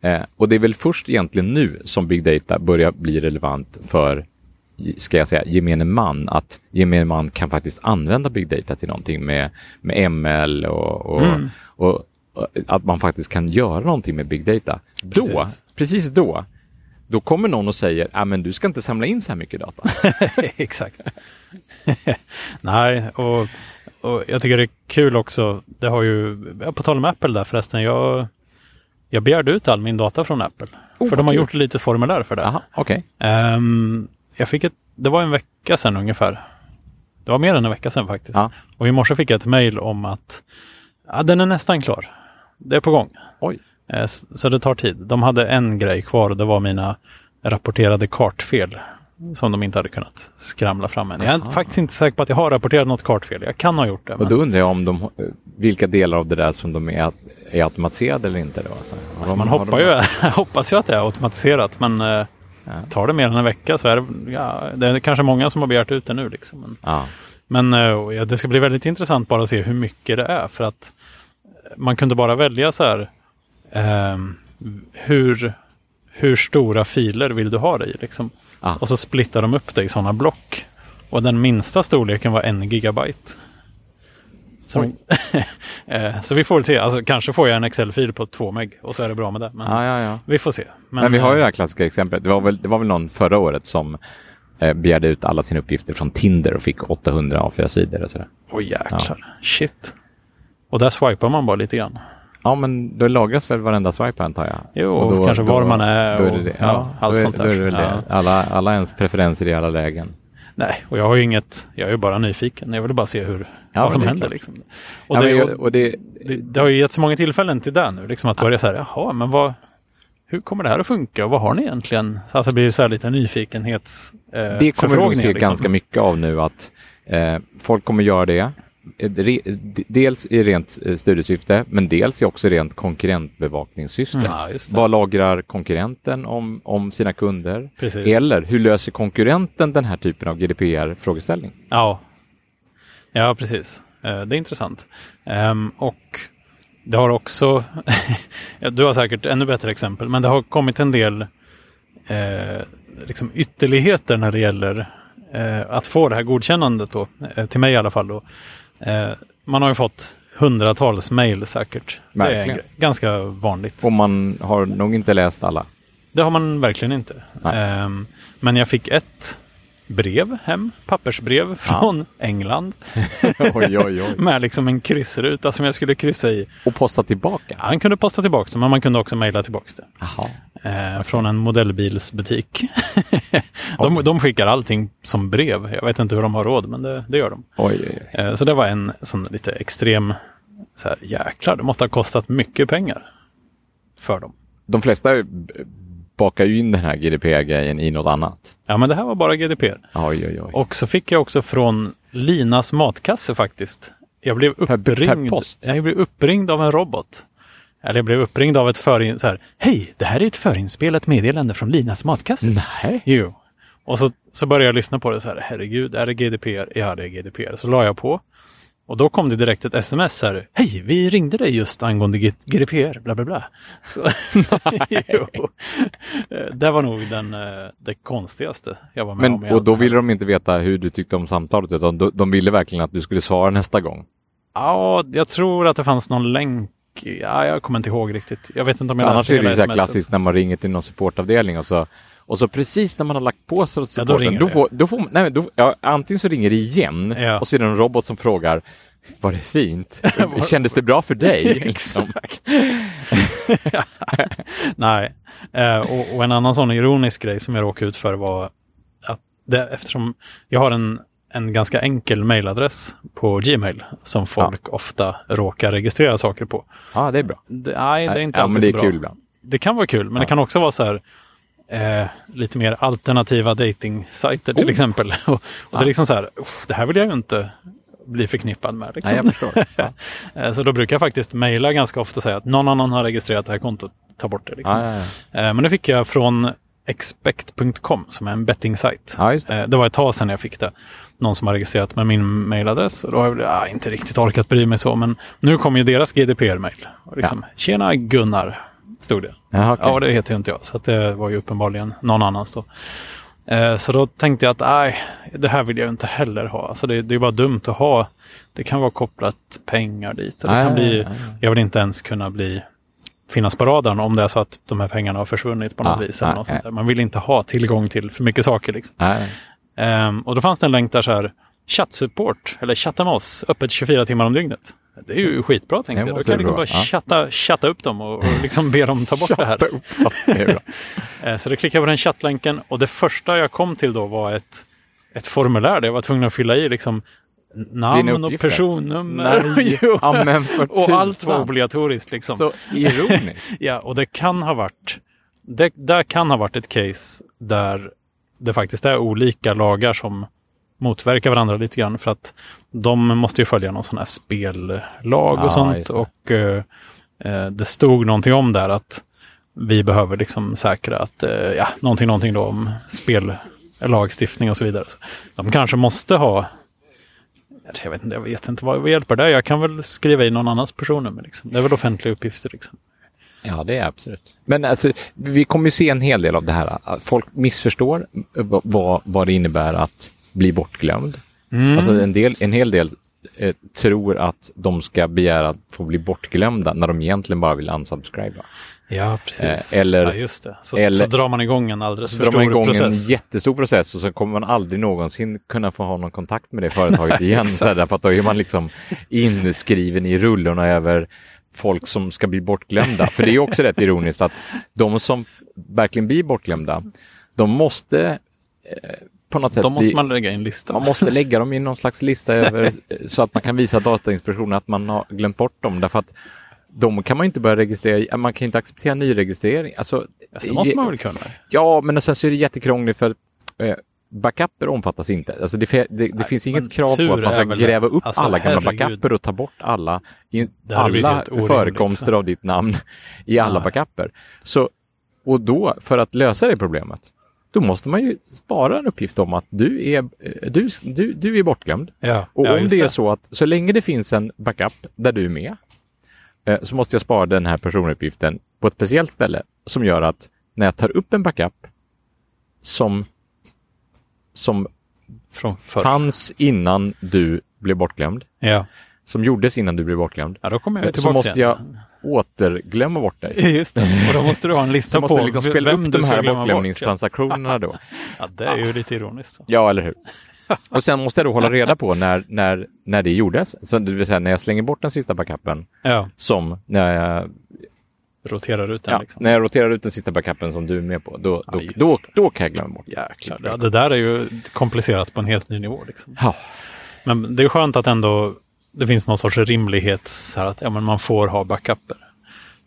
Eh, och det är väl först egentligen nu som big data börjar bli relevant för, ska jag säga, gemene man. Att gemene man kan faktiskt använda big data till någonting med, med ML och, och, Mm. och, och att man faktiskt kan göra någonting med big data. Då, Precis. precis då, då kommer någon och säger, ja men du ska inte samla in så här mycket data. exakt. Nej, och, och jag tycker det är kul också. Det har ju, på tal om Apple där förresten, jag, jag begärde ut all min data från Apple. Oh, för de har kul. gjort lite formulär för det. Jaha, okej. Ehm, jag fick ett, det var en vecka sedan ungefär. Det var mer än en vecka sedan faktiskt. Ja. Och i morse fick jag ett mejl om att ja, den är nästan klar. Det är på gång. Oj. Eh, Så det tar tid. De hade en grej kvar och det var mina rapporterade kartfel som de inte hade kunnat skramla fram än. Jag är Aha. faktiskt inte säker på att jag har rapporterat något kartfel. Jag kan ha gjort det. Och Men, då undrar jag om de, vilka delar av det där som de är, är automatiserade eller inte. Då, alltså. Alltså man hoppar de- ju, hoppas ju att det är automatiserat men eh, Ja. tar det mer än en vecka så är det, ja, det är kanske många som har begärt ut det nu. Liksom. Men, Ja. Men eh, ja, det ska bli väldigt intressant bara att se hur mycket det är för att man kunde bara välja så här ehm, hur, hur stora filer vill du ha det i liksom. Och så splittar de upp det i sådana block. Och den minsta storleken var en gigabyte. Så, Eh, så vi får väl se, alltså, kanske får jag en Excel-fil på två meg och så är det bra med det. Men Ja, ja, ja. vi får se. Men, vi har ju det eh, här klassiska exemplet. Det var väl, det var väl någon förra året som eh, begärde ut alla sina uppgifter från Tinder och fick 800 A4-sidor och sådär. Oj jäklar, shit. Och där swipar man bara lite grann. Ja, men då lagras väl varenda swipe antar jag? Jo, Och och kanske var man är Då är och- det ja, Ja, allt då sånt där. Då Ja. Alla, alla ens preferenser i alla lägen. Nej, och jag har ju inget, jag är ju bara nyfiken. Jag vill bara se hur, Ja, vad som händer. Liksom. Och, ja, det, men, och, och det, det, det har ju gett så många tillfällen till det nu, liksom att börja så här, jaha, men vad, hur kommer det här att funka och vad har ni egentligen? Alltså blir det så här lite nyfikenhets eh, det kommer vi se liksom. ganska mycket av nu att eh, folk kommer göra det. Dels i rent eh, studiesyfte, men dels i också rent konkurrentbevakningssyfte. Ja, just det. Vad lagrar konkurrenten om, om sina kunder? Precis. Eller hur löser konkurrenten den här typen av GDPR-frågeställning? Ja, ja precis. Eh, det är intressant. Ehm, och det har också, ja, du har säkert ännu bättre exempel, men det har kommit en del eh, liksom ytterligheter när det gäller att få det här godkännandet då, till mig i alla fall. Då. Eh, man har ju fått hundratals mejl säkert. Det är Verkligen. ganska vanligt. Och man har nog inte läst alla. Det har man verkligen inte. Ehm, men jag fick ett brev hem, pappersbrev från England oj, oj, oj. med liksom en kryssruta som jag skulle kryssa i. Och posta tillbaka? Ja, han kunde posta tillbaka men man kunde också mejla tillbaka det. Eh, Från en modellbilsbutik. de, de skickar allting som brev. Jag vet inte hur de har råd, men det, det gör de. Eh, så det var en sån lite extrem, så här, jäklar, det måste ha kostat mycket pengar för dem. De flesta bakar ju in den här GDPR-grejen i något annat. Ja, men det här var bara GDPR. Oj, oj, oj. Och så fick jag också från Linas matkasse faktiskt. Jag blev Per- uppringd, per post? Jag blev uppringd av en robot. Eller jag blev uppringd av ett förin... Så här, Hej, det här är ett förinspelat meddelande från Linas matkasse. Nej. Jo. Och så, så började jag lyssna på det så här, herregud, är det GDPR? Ja, det är GDPR. Så la jag på. Och då kom det direkt ett sms här. Hej, vi ringde dig just angående GDPR, bla bla bla. Så. Eh, Det var nog den, eh, det konstigaste jag var med om. Men, och allt då ville de inte veta hur du tyckte om samtalet utan de, de ville verkligen att du skulle svara nästa gång. Ja, jag tror att det fanns någon länk. Ja, jag kommer inte ihåg riktigt. Jag vet inte om jag Annars är det ju så klassiskt när man ringer till någon supportavdelning och så och så precis när man har lagt på Ja, då supporten, ringer då, det. får, då får man- nej, då, ja, antingen så ringer det igen Ja. och så är det en robot som frågar Var det fint? Kändes det bra för dig? liksom. Exakt. Nej, eh, och, och en annan sån ironisk grej som jag råkade ut för var att det, eftersom jag har en, en ganska enkel mailadress på Gmail som folk ofta råkar registrera saker på. Ja, det är bra. Det, nej, det är inte ja, alltid men det är så bra. kul ibland. Det kan vara kul, men det Ja. kan också vara så här eh, lite mer alternativa dating-sajter till Oh. exempel. och och det Ja. är liksom så här, "Uff, det här vill jag ju inte bli förknippad med. Liksom. Nej. Ja. Eh, Så då brukar jag faktiskt mejla ganska ofta och säga att någon annan har registrerat det här kontot, ta bort det. Liksom. Ja, ja. Eh, Men det fick jag från expect.com som är en betting-sajt. det. Eh, Det var ett tag sedan jag fick det. Någon som har registrerat med min mailadress. Och då har jag ah, inte riktigt orkat bry mig så, men nu kom ju deras GDPR-mail. Och Liksom, Tjena Gunnar, stod det. Jaha, okej. Ja, det heter ju inte jag, så att det var ju uppenbarligen någon annans då. Eh, Så då tänkte jag att nej, det här vill jag inte heller ha. Alltså det, det är bara dumt att ha. Det kan vara kopplat pengar dit. Det kan bli, ja, ja. jag vill inte ens kunna bli finnas på radarn om det är så att de här pengarna har försvunnit på något Ja, vis. Eller något sånt där. Man vill inte ha tillgång till för mycket saker. Liksom. Ehm, och då fanns det en länk där så här, chattsupport, eller chatta med oss, öppet 24 timmar om dygnet. Det är ju skitbra tänkte jag. Då kan jag liksom bara ja. chatta, chatta upp dem och, och liksom be dem ta bort det här. Ja, det. Eh, Så då klickade jag på den chattlänken och det första jag kom till då var ett, ett formulär där jag var tvungen att fylla i liksom namn och personnummer. Nej, och allt var obligatoriskt. Liksom. Så ironiskt. Ja, och det kan ha varit det där kan ha varit ett case där det faktiskt är olika lagar som motverkar varandra lite grann för att de måste ju följa någon sån här spellag och sånt just det. och eh, eh, det stod någonting om där att vi behöver liksom säkra att, eh, ja, någonting, någonting då om spellagstiftning och så vidare. Så de kanske måste ha alltså, jag vet inte, jag vet inte vad vad hjälper det. Jag kan väl skriva i någon annans personnummer. Liksom. Det är väl offentliga uppgifter. Liksom. Ja, det är absolut. Men alltså, vi kommer ju se en hel del av det här. Folk missförstår vad, vad det innebär att bli bortglömd. Mm. Alltså en, del, en hel del eh, tror att de ska begära att få bli bortglömda när de egentligen bara vill unsubscriba. Ja, precis. Eh, eller- ja, just det. Så, eller- så drar man igång en alldeles för drar man stor igång process. en jättestor process och så kommer man aldrig någonsin kunna få ha någon kontakt med det företaget igen. så här, därför att då är man liksom inskriven i rullorna över folk som ska bli bortglömda. För det är också rätt ironiskt att de som verkligen blir bortglömda, de måste eh, på något sätt Då måste man lägga in listan. man måste lägga dem i någon slags lista över så att man kan visa Datainspektionen att man har glömt bort dem. Därför att de kan man inte börja registrera, man kan inte acceptera nyregistrering. Alltså, Ja, så måste man väl kunna. Ja, men sen så är det jättekrångligt för eh, backuper omfattas inte. Alltså det, det, det finns inget krav på att man ska gräva upp alltså, alla gamla herregud. backuper och ta bort alla, i, Det hade blivit alla förekomster av ditt namn i alla Nej. backuper. Så, och då, för att lösa det problemet, då måste man ju spara en uppgift om att du är, eh, du, du, du är bortglömd. Ja, Och ja, om det är så att så länge det finns en backup där du är med eh, så måste jag spara den här personuppgiften på ett speciellt ställe som gör att när jag tar upp en backup som, som Från förr. fanns innan du blev bortglömd, Ja. Som gjordes innan du blev bortglömd, ja, då kommer jag så tillbaka måste igen. återglömma bort dig. Just det. Och då måste du ha en Så lista på jag liksom spela vem upp du de här glömma bort. Ja. bortglömningstransaktionerna då. ja, det är ju lite ironiskt. Så. Ja, eller hur? Och sen måste jag då hålla reda på när, när, när det gjordes. Så det vill säga när jag slänger bort den sista backupen Ja, som när jag roterar ut den Ja, liksom. När jag roterar ut den sista backupen som du är med på, då, Ja, då, då, det. då kan jag glömma bort. Jäklar, ja, det där är ju komplicerat på en helt ny nivå. Liksom. Ja, Men det är skönt att ändå det finns någon sorts rimlighet så här att ja, men man får ha backuper.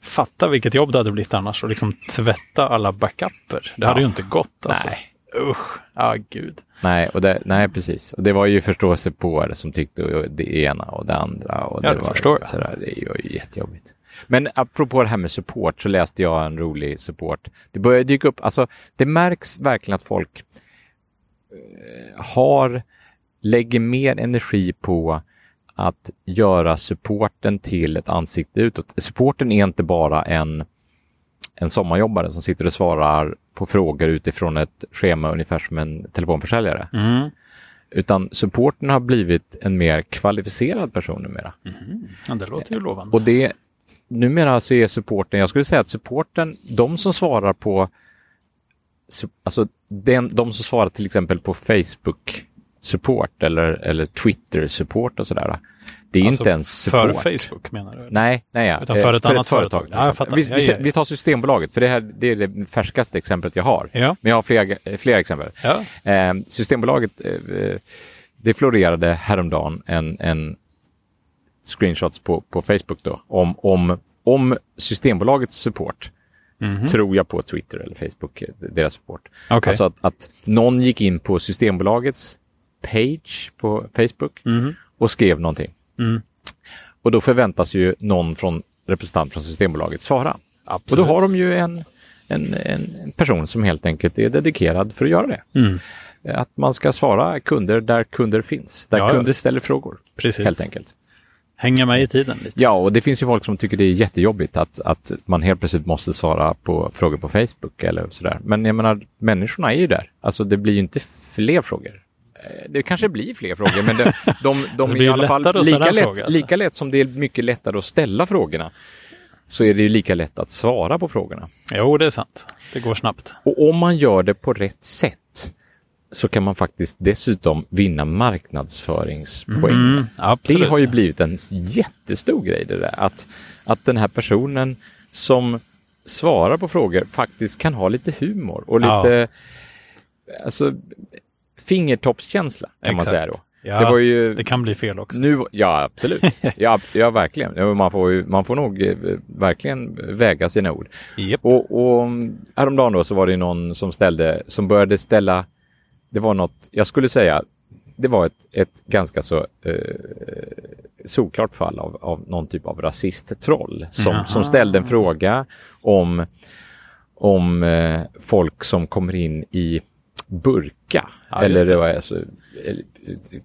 Fatta vilket jobb det hade blivit annars att liksom tvätta alla backuper. Det hade Ja. ju inte gått. Alltså. Nej. Usch, ja gud. nej, och det, nej, precis. Och det var ju förståelse på det som tyckte det ena och det andra. Och Ja, det det var förstår jag. Sådär, det var ju jättejobbigt. Men apropå det här med support så läste jag en rolig support. Det börjar dyka upp, alltså det märks verkligen att folk eh, har, lägger mer energi på att göra supporten till ett ansikte utåt. Supporten är inte bara en, en sommarjobbare som sitter och svarar på frågor utifrån ett schema ungefär som en telefonförsäljare. Mm. Utan supporten har blivit en mer kvalificerad person numera. Mm. Ja, det låter ju lovande. Och det, numera så är supporten, jag skulle säga att supporten, de som svarar på, alltså den, de som svarar till exempel på Facebook support eller, eller Twitter support och sådär. Det är Alltså, inte ens För support. Facebook menar du? Nej, nej ja. Utan för ett annat företag. till Ja, jag exempel. fattar. Vi, Ja, vi, ja, ja. vi tar Systembolaget, för det, här, det är det färskaste exemplet jag har. Ja. Men jag har flera, flera exempel. Ja. Eh, Systembolaget, eh, det florerade häromdagen en, en screenshots på, på Facebook då om, om, om Systembolagets support. Mhm. Tror jag på Twitter eller Facebook, eh, deras support. Okej. Alltså att, att någon gick in på Systembolagets page på Facebook Mhm. och skrev någonting. Mm. Och då förväntas ju någon från representant från Systembolaget svara. Absolut. Och då har de ju en, en, en person som helt enkelt är dedikerad för att göra det. Mm. Att man ska svara kunder där kunder finns, där ja. kunder ställer frågor. Precis. Helt enkelt. Hänga med i tiden lite. Ja, och det finns ju folk som tycker det är jättejobbigt att, att man helt plötsligt måste svara på frågor på Facebook eller sådär. Men jag menar, människorna är ju där. Alltså det blir ju inte fler frågor. Eh, Det kanske blir fler frågor, men det, de, de Det är i alla fall lika lätt, fråga, alltså. lika lätt som det är mycket lättare att ställa frågorna. Så är det ju lika lätt att svara på frågorna. Jo, det är sant. Det går snabbt. Och om man gör det på rätt sätt så kan man faktiskt dessutom vinna marknadsföringspoäng. Mm. Det har ju blivit en jättestor grej det där. Att, att den här personen som svarar på frågor faktiskt kan ha lite humor och Ja. lite alltså, fingertoppskänsla kan man Exakt. säga då. Ja, det var ju det kan bli fel också. nu, ja absolut, ja, ja verkligen. Man får, ju, man får nog eh, verkligen väga sina ord. Japp. Och, och häromdagen då så var det någon som ställde, som började ställa, det var något, jag skulle säga, det var ett, ett ganska så eh, solklart fall av, av någon typ av rasisttroll som, Jaha. som ställde en fråga om, om eh, folk som kommer in i burka Ja, eller det. det var alltså, eller,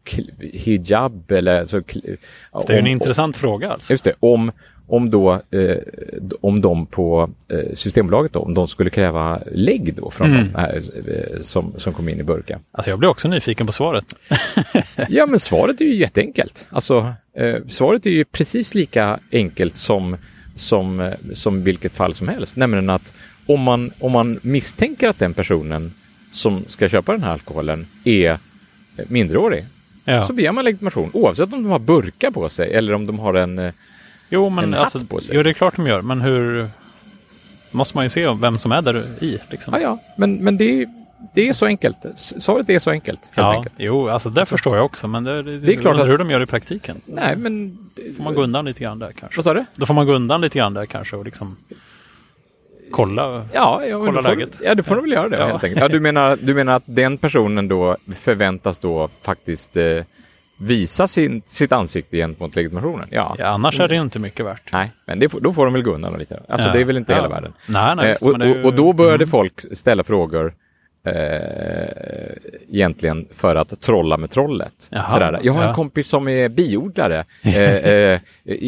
kl- hijab eller så, kl- Det är en om- intressant fråga alltså. Just det, om, om då eh, om de på eh, Systembolaget då, om de skulle kräva lägg då från Mm. de här eh, som, som kom in i burka. Alltså jag blir också nyfiken på svaret. Ja, men svaret är ju jätteenkelt. Alltså, eh, svaret är ju precis lika enkelt som, som, eh, som vilket fall som helst. Nämligen att om man, om man misstänker att den personen som ska köpa den här alkoholen är minderårig Ja. så begär man legitimation oavsett om de har burkar på sig eller om de har en eh, Jo, men en hatt alltså, på sig. jo, det är klart de gör, men hur måste man ju se vem som är där i. Liksom. Ja, ja, men, men det, är, det är så enkelt. Svaret är så enkelt, helt Ja, enkelt. jo, alltså det förstår jag också, men det, det, Det är klart att- hur de gör i praktiken. Nej, men... Får man gå undan lite grann där kanske? Vad sa du? Då får man gå undan lite grann där kanske och liksom kolla. Ja, ja, Kolla får, läget. Ja, du får väl göra det Ja. helt enkelt. Ja, du, menar, du menar att den personen då förväntas då faktiskt eh, visa sin, sitt ansikte gentemot legitimationen? Ja. Ja, annars är det ju inte mycket värt. Nej, men det då får de väl gå undan lite. Alltså Ja. det är väl inte Ja. hela världen. Nej, nej, Eh, och, det och, och då började Mm. folk ställa frågor eh, egentligen för att trolla med trollet. Jaha, Sådär. Jag har en ja. kompis som är biodlare. Eh, eh,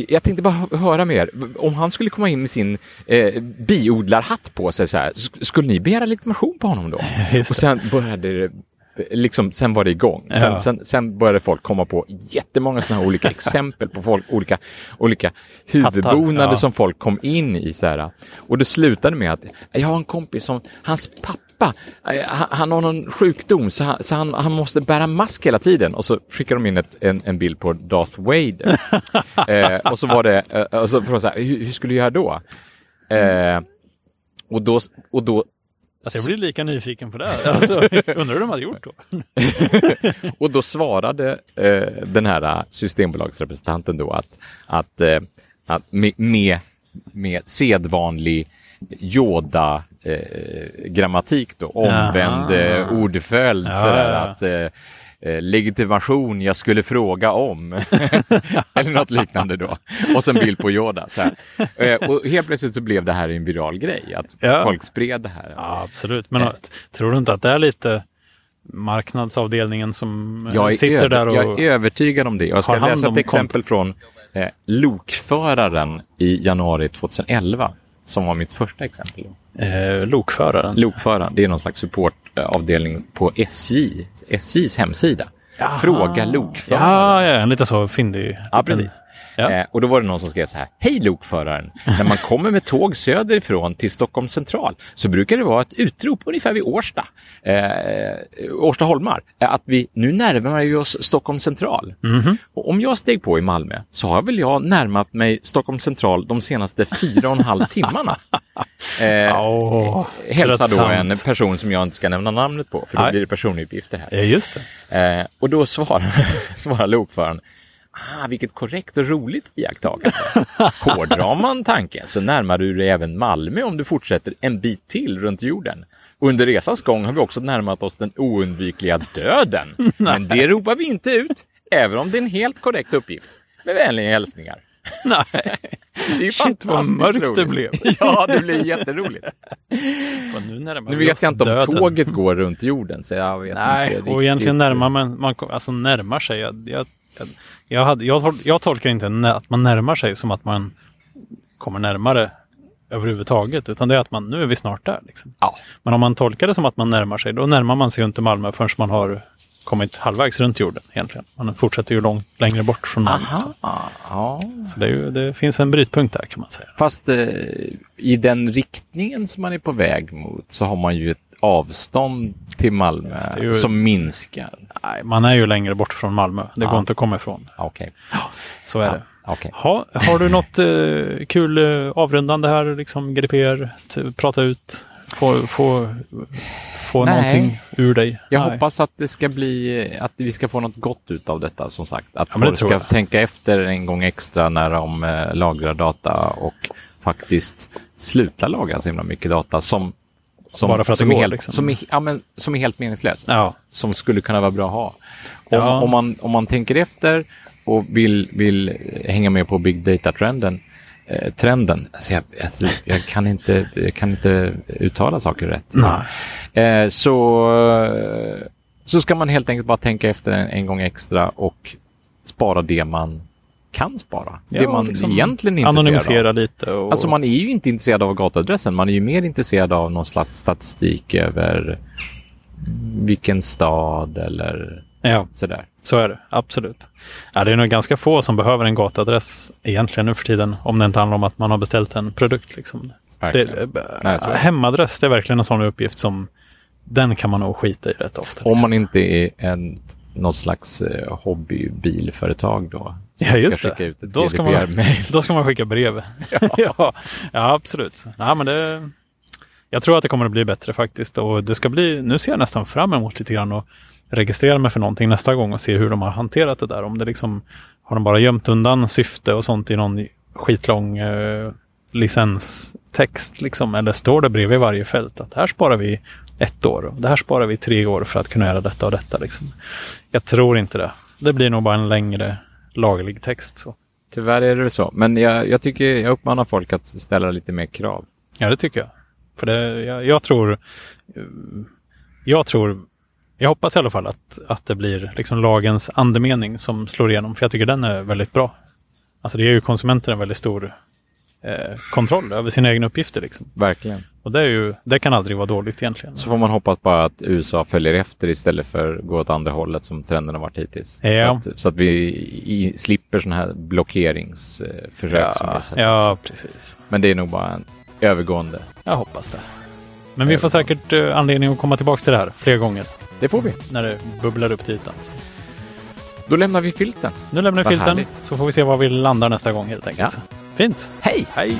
jag tänkte bara hö- höra mer. Om han skulle komma in med sin eh, biodlarhatt på sig, så skulle ni begära legitimation på honom då? Och sen började det Liksom, sen var det igång. Sen, Ja. sen, sen började folk komma på jättemånga sådana här olika exempel på folk, olika, olika huvudbonader ja. som folk kom in i. Så här. Och det slutade med att jag har en kompis som, hans pappa, eh, han, har någon sjukdom så, han, så han, han måste bära mask hela tiden. Och så skickar de in ett, en, en bild på Darth Vader. eh, och så var det, eh, och så frågade de så här, hur, hur skulle du göra då? Eh, och då, och då Alltså jag blir lika nyfiken på det. här. Alltså, undrar hur de hade gjort då? Och då svarade eh, den här eh, systembolagsrepresentanten då att, att, eh, att med, med, med sedvanlig Yoda eh, grammatik då, omvänd eh, ordföljd, Ja, sådär ja, att eh, eh, legitimation jag skulle fråga om. Eller något liknande då. Och sen bild på Yoda. Så. Eh, och helt plötsligt så blev det här en viral grej, att Ja. folk spred det här. Ja, absolut. Men tror du inte att det är lite marknadsavdelningen som eh, Jag sitter där och... jag är övertygad om det. Jag ska läsa ett exempel från eh, lokföraren i januari 2011 som var mitt första exempel. Eh, lokföraren. Lokföraren, det är någon slags supportavdelning på SJ, SJs hemsida. Jaha. Fråga lokföraren. Ja, ja, lite så fyndig. Ja, precis. Ja. Eh, och då var det någon som skrev så här. Hej lokföraren! När man kommer med tåg söderifrån till Stockholm central så brukar det vara ett utrop ungefär vid Årsta, eh, Årsta Holmar, eh, att vi nu närmar vi oss Stockholm central. Mhm. Och om jag steg på i Malmö så har väl jag närmat mig Stockholm central de senaste fyra och en halv timmarna. Eh, Åh, hälsa då tröttsamt. en person som jag inte ska nämna namnet på, för då Nej. blir det personuppgifter här. Ja, just det. Eh, och då svarar, svarar lokföraren, ah, vilket korrekt och roligt iakttagande. Hårdrar man tanken så närmar du dig även Malmö om du fortsätter en bit till runt jorden. Under resans gång har vi också närmat oss den oundvikliga döden. Men det ropar vi inte ut, även om det är en helt korrekt uppgift. Med vänliga hälsningar. Nej. Det är Shit, vad mörkt det roligt. blev. Ja, det blir jätteroligt. Fan, nu närmar Nu vet jag inte om döden. tåget går runt jorden, så jag vet Nej, inte och egentligen närmar man, man alltså närmar sig. Jag, jag, jag, hade, jag, tol- jag tolkar inte att man närmar sig som att man kommer närmare överhuvudtaget, utan det är att man, nu är vi snart där. Liksom. Ja. Men om man tolkar det som att man närmar sig, då närmar man sig inte Malmö förrän man har kommit halvvägs runt jorden egentligen. Man fortsätter ju långt längre bort från Malmö. Så, ja. så det, ju, det finns en brytpunkt där kan man säga. Fast eh, i den riktningen som man är på väg mot så har man ju ett avstånd till Malmö är ju- som minskar. Nej, man är ju längre bort från Malmö. Det Ja. går inte att komma ifrån. Okej. Så är Ja, det. okej. Ha, har du något eh, kul eh, avrundande här, liksom GDPR, prata ut, få, få, få Nej. någonting ur dig? Jag Nej. hoppas att det ska bli, att vi ska få något gott ut av detta som sagt. Att Ja, men det folk tror ska jag. tänka efter en gång extra när de eh, lagrar data och faktiskt sluta lagra så himla mycket data som, som, Bara för att det som, är, går, helt, liksom. som, är, ja, men, som är helt meningslös. Ja, som skulle kunna vara bra att ha. Om, Ja. om, man, om man tänker efter och vill, vill hänga med på big data-trenden, eh, trenden, alltså jag, alltså jag, kan inte, jag kan inte uttala saker rätt. nej. Eh, så, så ska man helt enkelt bara tänka efter en, en gång extra och spara det man kan spara. det Ja, man liksom egentligen är intresserad av. Anonymisera lite. Och, Alltså man är ju inte intresserad av gatuadressen, man är ju mer intresserad av någon slags statistik över vilken stad eller Ja, sådär. så är det. Absolut. Ja, det är nog ganska få som behöver en gatuadress egentligen nu för tiden. Om det inte handlar om att man har beställt en produkt. Liksom. Det, Verkligen. Nej, så är det. hemadress, det är verkligen en sån uppgift som den kan man nog skita i rätt ofta. Om liksom. man inte är en, något slags eh, hobbybilföretag då. som Ja, just ska det. skicka ut ett Då ska man- GDPR-mail. Då ska man skicka brev. Ja, ja, absolut. Ja, men det, jag tror att det kommer att bli bättre faktiskt. Och det ska bli, nu ser jag nästan fram emot lite grann att registrera mig för någonting nästa gång och se hur de har hanterat det där. Om det liksom, har de bara gömt undan syfte och sånt i någon skitlång eh, licenstext liksom? Eller står det bredvid varje fält att här sparar vi ett år och det här sparar vi tre år för att kunna göra detta och detta liksom. Jag tror inte det. Det blir nog bara en längre laglig text. Så. Tyvärr är det så. Men jag, jag tycker, jag uppmanar folk att ställa lite mer krav. Ja, det tycker jag. För det, jag, jag tror, eh, jag tror, jag hoppas i alla fall att, att det blir liksom lagens andemening som slår igenom. För jag tycker den är väldigt bra. Alltså det ger ju konsumenten en väldigt stor eh, kontroll över sina egna uppgifter. Liksom. Verkligen. Och det, är ju, det kan aldrig vara dåligt egentligen. Så får man hoppas bara att USA följer efter istället för att gå åt andra hållet som trenden har varit hittills. Ja. Så, att, så att vi i, slipper sådana här blockeringsförsök. som vi Ja, ja, precis. Men det är nog bara en övergående. Jag hoppas det. Men vi får säkert eh, anledning att komma tillbaka till det här fler gånger Det får vi. när det bubblar upp till ytan. Så. Då lämnar vi filten. Nu lämnar vi filten härligt. så får vi se var vi landar nästa gång helt enkelt. Fint. Hej! Hej!